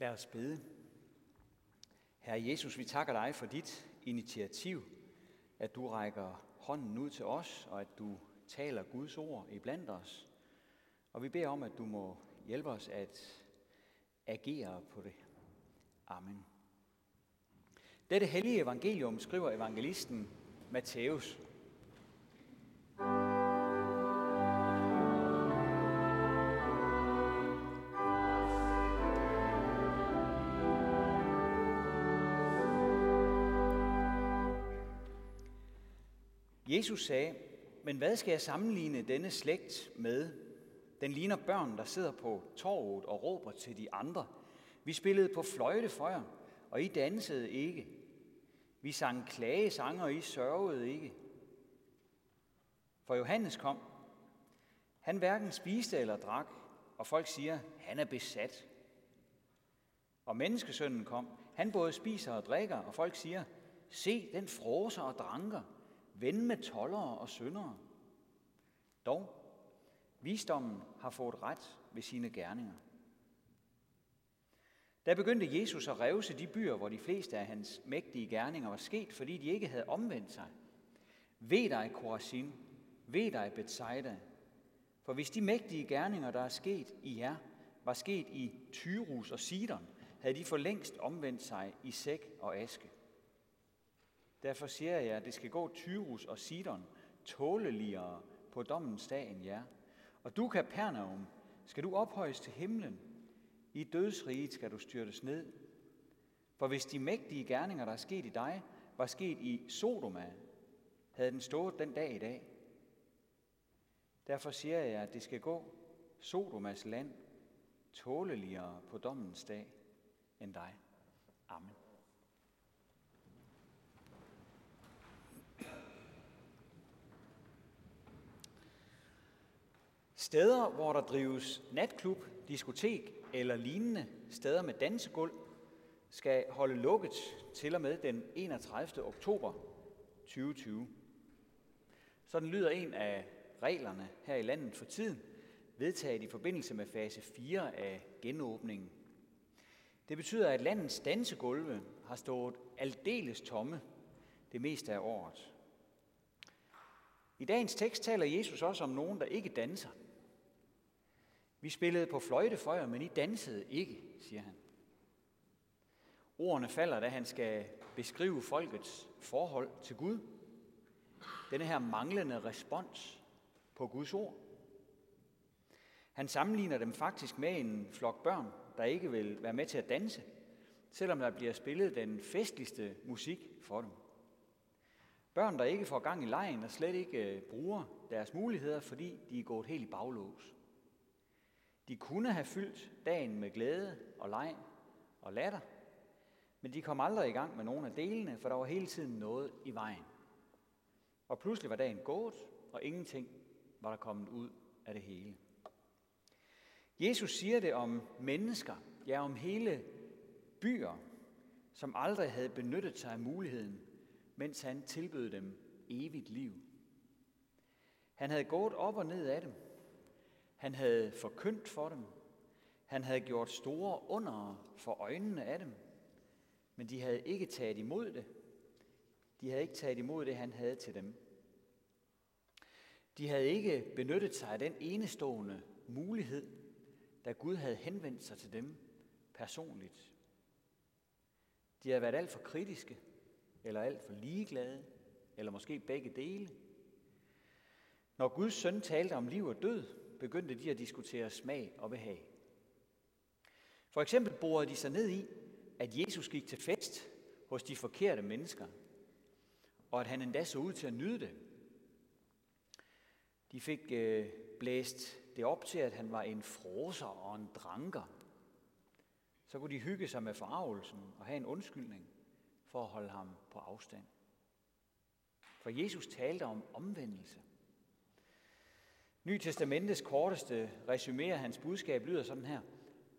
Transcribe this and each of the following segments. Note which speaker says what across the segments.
Speaker 1: Lad os bede. Herre Jesus, vi takker dig for dit initiativ, at du rækker hånden ud til os, og at du taler Guds ord iblandt os. Og vi beder om, at du må hjælpe os at agere på det. Amen. Dette hellige evangelium skriver evangelisten Matthæus. Jesus sagde, men hvad skal jeg sammenligne denne slægt med? Den ligner børn, der sidder på torvet og råber til de andre. Vi spillede på fløjte for jer, og I dansede ikke. Vi sang klagesanger, og I sørgede ikke. For Johannes kom. Han hverken spiste eller drak, og folk siger, han er besat. Og menneskesønnen kom. Han både spiser og drikker, og folk siger, se, den froser og dranker ven med tollere og syndere. Dog, visdommen har fået ret ved sine gerninger. Der begyndte Jesus at revse de byer, hvor de fleste af hans mægtige gerninger var sket, fordi de ikke havde omvendt sig. Ved dig, Korazin, ved dig, Bethsaida, for hvis de mægtige gerninger, der er sket i jer, var sket i Tyrus og Sidon, havde de for længst omvendt sig i sæk og aske. Derfor siger jeg, at det skal gå Tyrus og Sidon tåleligere på dommens dag end jer. Og du, Kapernaum, skal du ophøjes til himlen. I dødsriget skal du styrtes ned. For hvis de mægtige gerninger, der er sket i dig, var sket i Sodoma, havde den stået den dag i dag. Derfor siger jeg, at det skal gå Sodomas land tåleligere på dommens dag end dig. Amen. Steder, hvor der drives natklub, diskotek eller lignende steder med dansegulv, skal holde lukket til og med den 31. oktober 2020. Sådan lyder en af reglerne her i landet for tiden, vedtaget i forbindelse med fase 4 af genåbningen. Det betyder, at landets dansegulve har stået aldeles tomme det meste af året. I dagens tekst taler Jesus også om nogen, der ikke danser – vi spillede på fløjteføjer, men I dansede ikke, siger han. Ordene falder, da han skal beskrive folkets forhold til Gud. Denne her manglende respons på Guds ord. Han sammenligner dem faktisk med en flok børn, der ikke vil være med til at danse, selvom der bliver spillet den festligste musik for dem. Børn, der ikke får gang i lejen og slet ikke øh, bruger deres muligheder, fordi de er gået helt i baglås. De kunne have fyldt dagen med glæde og leg og latter, men de kom aldrig i gang med nogen af delene, for der var hele tiden noget i vejen. Og pludselig var dagen gået, og ingenting var der kommet ud af det hele. Jesus siger det om mennesker, ja om hele byer, som aldrig havde benyttet sig af muligheden, mens han tilbød dem evigt liv. Han havde gået op og ned af dem, han havde forkyndt for dem. Han havde gjort store under for øjnene af dem. Men de havde ikke taget imod det. De havde ikke taget imod det, han havde til dem. De havde ikke benyttet sig af den enestående mulighed, da Gud havde henvendt sig til dem personligt. De havde været alt for kritiske, eller alt for ligeglade, eller måske begge dele. Når Guds søn talte om liv og død, begyndte de at diskutere smag og behag. For eksempel borede de sig ned i, at Jesus gik til fest hos de forkerte mennesker, og at han endda så ud til at nyde det. De fik øh, blæst det op til, at han var en froser og en dranker. Så kunne de hygge sig med forarvelsen og have en undskyldning for at holde ham på afstand. For Jesus talte om omvendelse. Ny Testamentes korteste resumé af hans budskab lyder sådan her.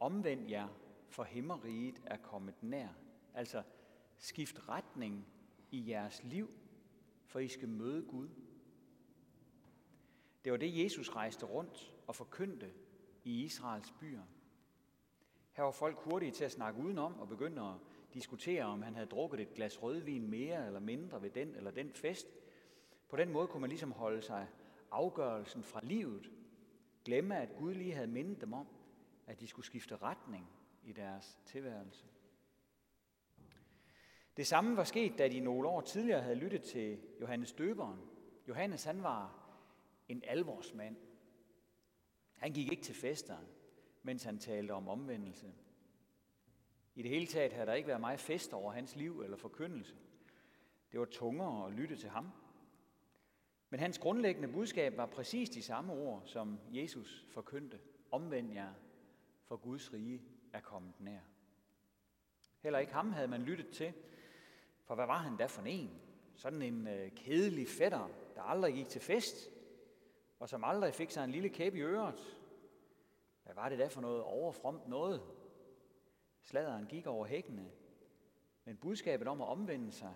Speaker 1: Omvend jer, for himmeriget er kommet nær. Altså, skift retning i jeres liv, for I skal møde Gud. Det var det, Jesus rejste rundt og forkyndte i Israels byer. Her var folk hurtige til at snakke udenom og begynde at diskutere, om han havde drukket et glas rødvin mere eller mindre ved den eller den fest. På den måde kunne man ligesom holde sig afgørelsen fra livet, glemme at Gud lige havde mindet dem om, at de skulle skifte retning i deres tilværelse. Det samme var sket, da de nogle år tidligere havde lyttet til Johannes Døberen. Johannes han var en alvorsmand. Han gik ikke til fester, mens han talte om omvendelse. I det hele taget havde der ikke været meget fest over hans liv eller forkyndelse. Det var tungere at lytte til ham. Men hans grundlæggende budskab var præcis de samme ord, som Jesus forkyndte. Omvend jer, for Guds rige er kommet nær. Heller ikke ham havde man lyttet til, for hvad var han da for en? Sådan en øh, kedelig fætter, der aldrig gik til fest, og som aldrig fik sig en lille kæb i øret. Hvad var det da for noget overfromt noget? Sladeren gik over hækkene, men budskabet om at omvende sig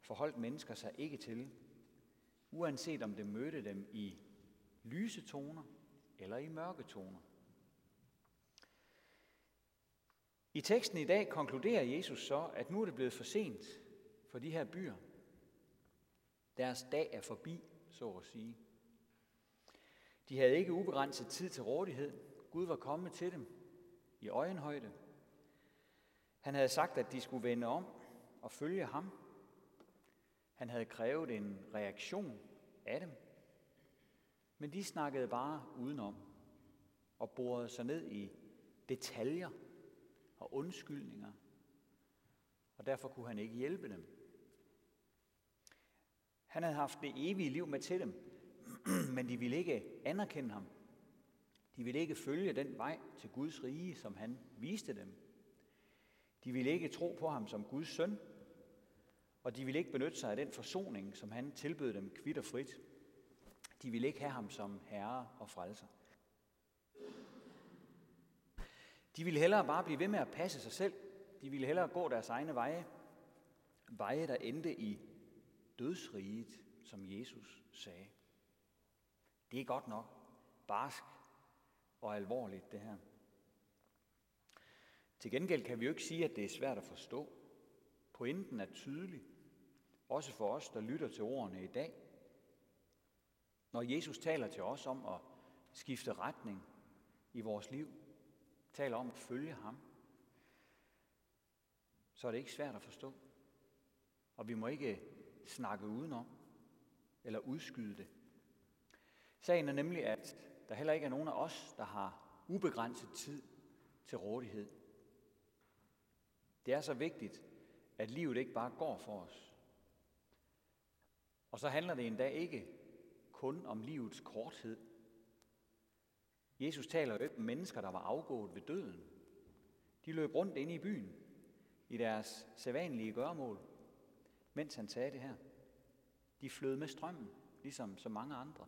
Speaker 1: forholdt mennesker sig ikke til, uanset om det mødte dem i lyse toner eller i mørke toner. I teksten i dag konkluderer Jesus så, at nu er det blevet for sent for de her byer. Deres dag er forbi, så at sige. De havde ikke ubegrænset tid til rådighed. Gud var kommet til dem i øjenhøjde. Han havde sagt, at de skulle vende om og følge ham. Han havde krævet en reaktion af dem. Men de snakkede bare udenom og borede sig ned i detaljer og undskyldninger. Og derfor kunne han ikke hjælpe dem. Han havde haft det evige liv med til dem, men de ville ikke anerkende ham. De ville ikke følge den vej til Guds rige, som han viste dem. De ville ikke tro på ham som Guds søn, og de ville ikke benytte sig af den forsoning, som han tilbød dem kvitt og frit. De ville ikke have ham som herre og frelser. De ville hellere bare blive ved med at passe sig selv. De ville hellere gå deres egne veje. Veje, der endte i dødsriget, som Jesus sagde. Det er godt nok barsk og alvorligt, det her. Til gengæld kan vi jo ikke sige, at det er svært at forstå. Pointen er tydelig, også for os, der lytter til ordene i dag. Når Jesus taler til os om at skifte retning i vores liv, taler om at følge ham, så er det ikke svært at forstå. Og vi må ikke snakke udenom eller udskyde det. Sagen er nemlig, at der heller ikke er nogen af os, der har ubegrænset tid til rådighed. Det er så vigtigt, at livet ikke bare går for os. Og så handler det endda ikke kun om livets korthed. Jesus taler jo ikke om mennesker, der var afgået ved døden. De løb rundt inde i byen i deres sædvanlige gørmål, mens han sagde det her. De flød med strømmen, ligesom så mange andre.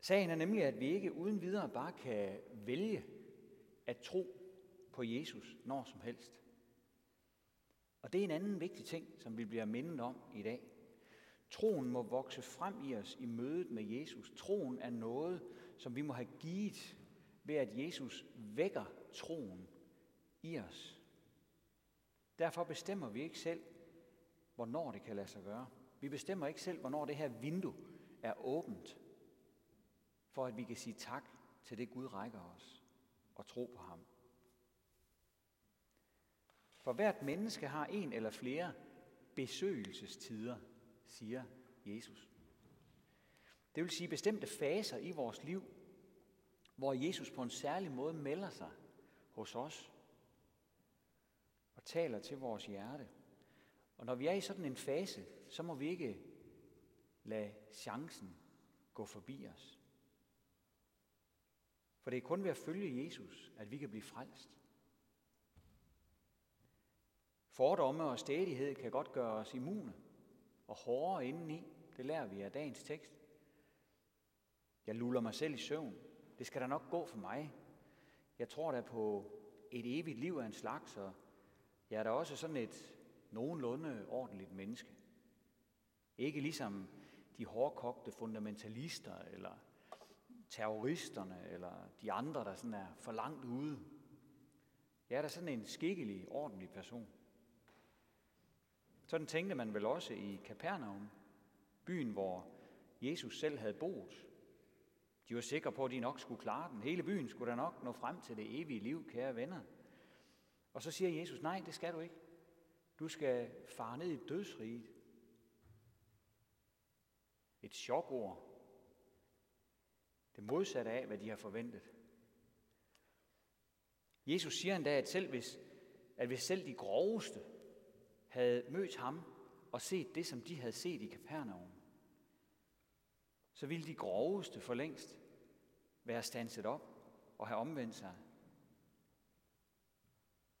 Speaker 1: Sagen er nemlig, at vi ikke uden videre bare kan vælge at tro på Jesus når som helst. Og det er en anden vigtig ting, som vi bliver mindet om i dag. Troen må vokse frem i os i mødet med Jesus. Troen er noget, som vi må have givet ved, at Jesus vækker troen i os. Derfor bestemmer vi ikke selv, hvornår det kan lade sig gøre. Vi bestemmer ikke selv, hvornår det her vindue er åbent, for at vi kan sige tak til det Gud rækker os og tro på ham. For hvert menneske har en eller flere besøgelsestider, siger Jesus. Det vil sige bestemte faser i vores liv, hvor Jesus på en særlig måde melder sig hos os og taler til vores hjerte. Og når vi er i sådan en fase, så må vi ikke lade chancen gå forbi os. For det er kun ved at følge Jesus, at vi kan blive frelst. Fordomme og stædighed kan godt gøre os immune og hårdere indeni. Det lærer vi af dagens tekst. Jeg luller mig selv i søvn. Det skal da nok gå for mig. Jeg tror da på et evigt liv af en slags, og jeg er da også sådan et nogenlunde ordentligt menneske. Ikke ligesom de hårdkogte fundamentalister eller terroristerne eller de andre, der sådan er for langt ude. Jeg er da sådan en skikkelig, ordentlig person. Sådan tænkte man vel også i Kapernaum, byen, hvor Jesus selv havde boet. De var sikre på, at de nok skulle klare den. Hele byen skulle da nok nå frem til det evige liv, kære venner. Og så siger Jesus, nej, det skal du ikke. Du skal fare ned i dødsriget. Et chokord. Det modsatte af, hvad de har forventet. Jesus siger endda, at selv hvis, at hvis selv de groveste havde mødt ham og set det, som de havde set i Kapernaum, så ville de groveste for længst være stanset op og have omvendt sig.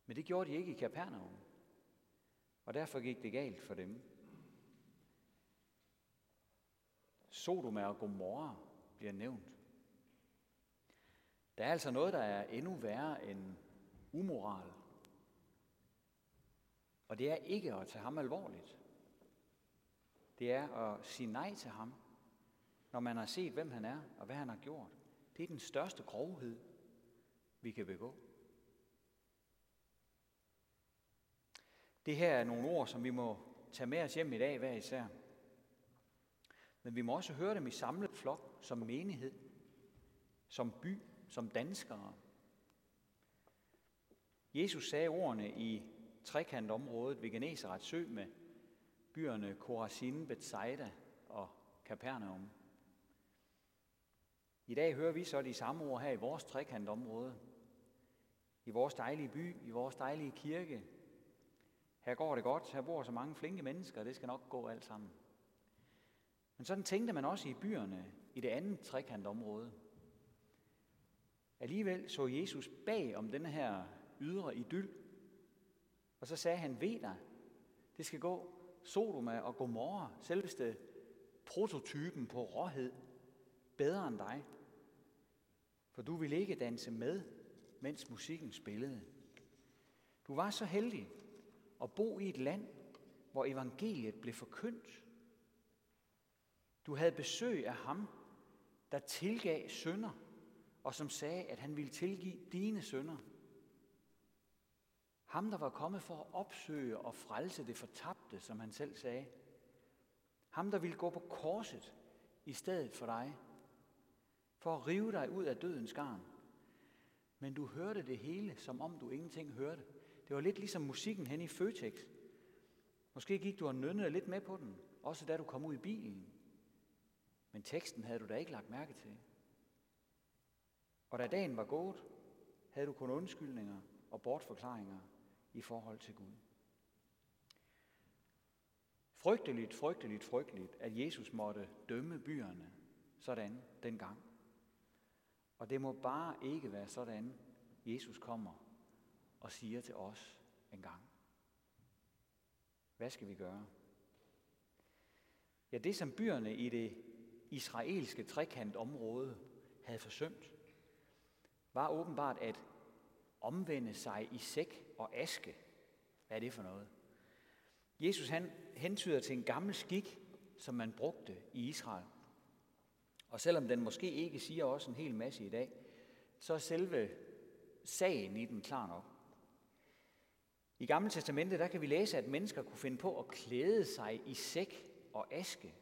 Speaker 1: Men det gjorde de ikke i Kapernaum. Og derfor gik det galt for dem. Sodoma og Gomorra bliver nævnt. Der er altså noget, der er endnu værre end umoral. Og det er ikke at tage ham alvorligt. Det er at sige nej til ham, når man har set, hvem han er og hvad han har gjort. Det er den største grovhed, vi kan begå. Det her er nogle ord, som vi må tage med os hjem i dag hver især. Men vi må også høre dem i samlet flok, som menighed, som by, som danskere. Jesus sagde ordene i trekantområdet ved Genesarets sø med byerne Korazin, Bethsaida og Capernaum. I dag hører vi så de samme ord her i vores trekantområde. I vores dejlige by, i vores dejlige kirke. Her går det godt, her bor så mange flinke mennesker, det skal nok gå alt sammen. Men sådan tænkte man også i byerne i det andet trekantområde. Alligevel så Jesus bag om denne her ydre idyll, og så sagde han, ved dig, det skal gå Sodoma og Gomorra, selveste prototypen på råhed, bedre end dig. For du ville ikke danse med, mens musikken spillede. Du var så heldig at bo i et land, hvor evangeliet blev forkyndt. Du havde besøg af ham, der tilgav sønder, og som sagde, at han ville tilgive dine sønder. Ham, der var kommet for at opsøge og frelse det fortabte, som han selv sagde. Ham, der ville gå på korset i stedet for dig, for at rive dig ud af dødens garn. Men du hørte det hele, som om du ingenting hørte. Det var lidt ligesom musikken hen i Føtex. Måske gik du og nønnede lidt med på den, også da du kom ud i bilen. Men teksten havde du da ikke lagt mærke til. Og da dagen var gået, havde du kun undskyldninger og bortforklaringer i forhold til Gud. Frygteligt, frygteligt, frygteligt, at Jesus måtte dømme byerne sådan dengang. Og det må bare ikke være sådan, Jesus kommer og siger til os en gang. Hvad skal vi gøre? Ja, det som byerne i det israelske trekantområde havde forsømt, var åbenbart at omvende sig i sæk og aske. Hvad er det for noget? Jesus han hentyder til en gammel skik, som man brugte i Israel. Og selvom den måske ikke siger også en hel masse i dag, så er selve sagen i den klar nok. I Gamle Testamentet der kan vi læse, at mennesker kunne finde på at klæde sig i sæk og aske,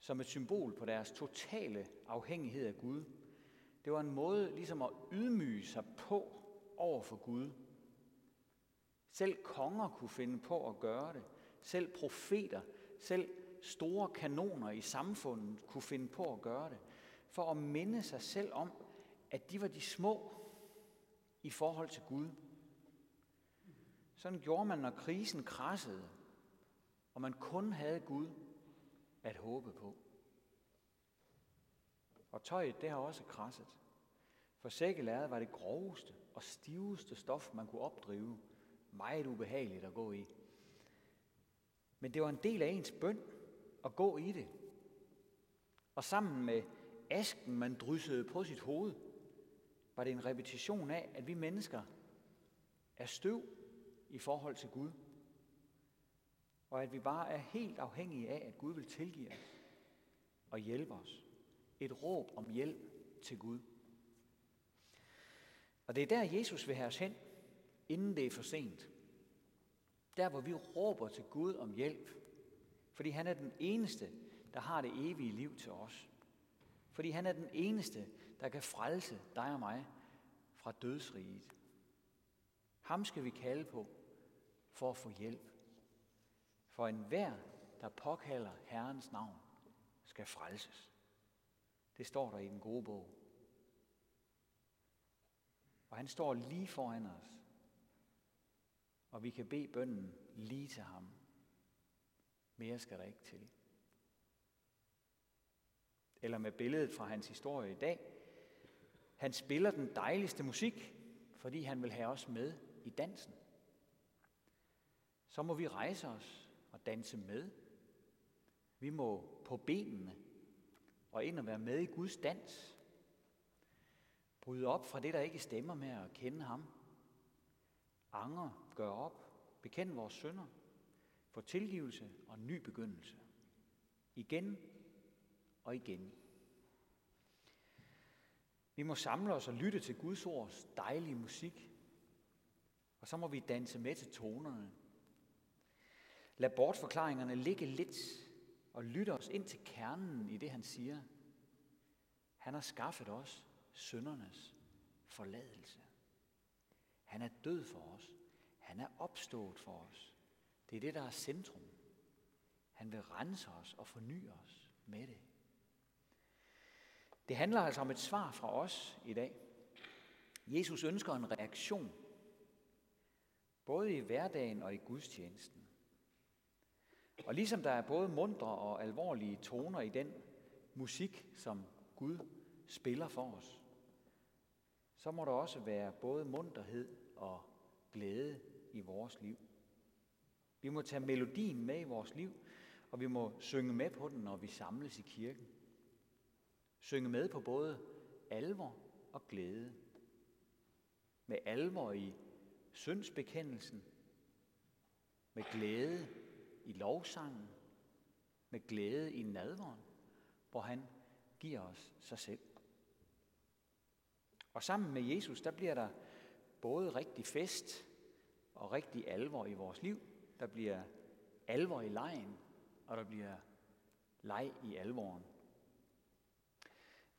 Speaker 1: som et symbol på deres totale afhængighed af Gud. Det var en måde ligesom at ydmyge sig på over for Gud. Selv konger kunne finde på at gøre det. Selv profeter, selv store kanoner i samfundet kunne finde på at gøre det. For at minde sig selv om, at de var de små i forhold til Gud. Sådan gjorde man, når krisen krassede, og man kun havde Gud at håbe på. Og tøjet, det har også krasset. For sækkelæret var det groveste og stiveste stof, man kunne opdrive. Meget ubehageligt at gå i. Men det var en del af ens bøn at gå i det. Og sammen med asken, man dryssede på sit hoved, var det en repetition af, at vi mennesker er støv i forhold til Gud. Og at vi bare er helt afhængige af, at Gud vil tilgive os og hjælpe os. Et råb om hjælp til Gud. Og det er der, Jesus vil have os hen, inden det er for sent. Der, hvor vi råber til Gud om hjælp, fordi han er den eneste, der har det evige liv til os. Fordi han er den eneste, der kan frelse dig og mig fra dødsriget. Ham skal vi kalde på for at få hjælp. For enhver, der påkalder Herrens navn, skal frelses. Det står der i den gode bog. Og han står lige foran os. Og vi kan bede bønnen lige til ham. Mere skal der ikke til. Eller med billedet fra hans historie i dag. Han spiller den dejligste musik, fordi han vil have os med i dansen. Så må vi rejse os og danse med. Vi må på benene og ind og være med i Guds dans. Bryde op fra det, der ikke stemmer med at kende ham. Anger, gøre op, bekende vores sønder, få tilgivelse og ny begyndelse. Igen og igen. Vi må samle os og lytte til Guds ords dejlige musik, og så må vi danse med til tonerne. Lad bortforklaringerne ligge lidt og lytte os ind til kernen i det, han siger. Han har skaffet os søndernes forladelse. Han er død for os. Han er opstået for os. Det er det, der er centrum. Han vil rense os og forny os med det. Det handler altså om et svar fra os i dag. Jesus ønsker en reaktion, både i hverdagen og i gudstjenesten. Og ligesom der er både mundre og alvorlige toner i den musik, som Gud spiller for os, så må der også være både munterhed og glæde i vores liv. Vi må tage melodien med i vores liv, og vi må synge med på den, når vi samles i kirken. Synge med på både alvor og glæde. Med alvor i syndsbekendelsen, med glæde i lovsangen, med glæde i nadveren, hvor han giver os sig selv. Og sammen med Jesus, der bliver der både rigtig fest og rigtig alvor i vores liv. Der bliver alvor i lejen, og der bliver leg i alvoren.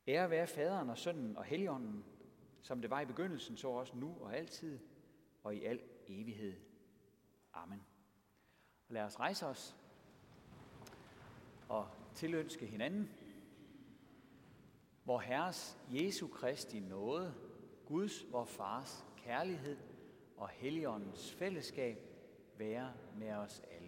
Speaker 1: Ære være faderen og sønnen og helligånden, som det var i begyndelsen, så også nu og altid og i al evighed. Amen. Og lad os rejse os og tilønske hinanden, hvor Herres Jesu Kristi nåde, Guds, vor Fars kærlighed og Helligåndens fællesskab være med os alle.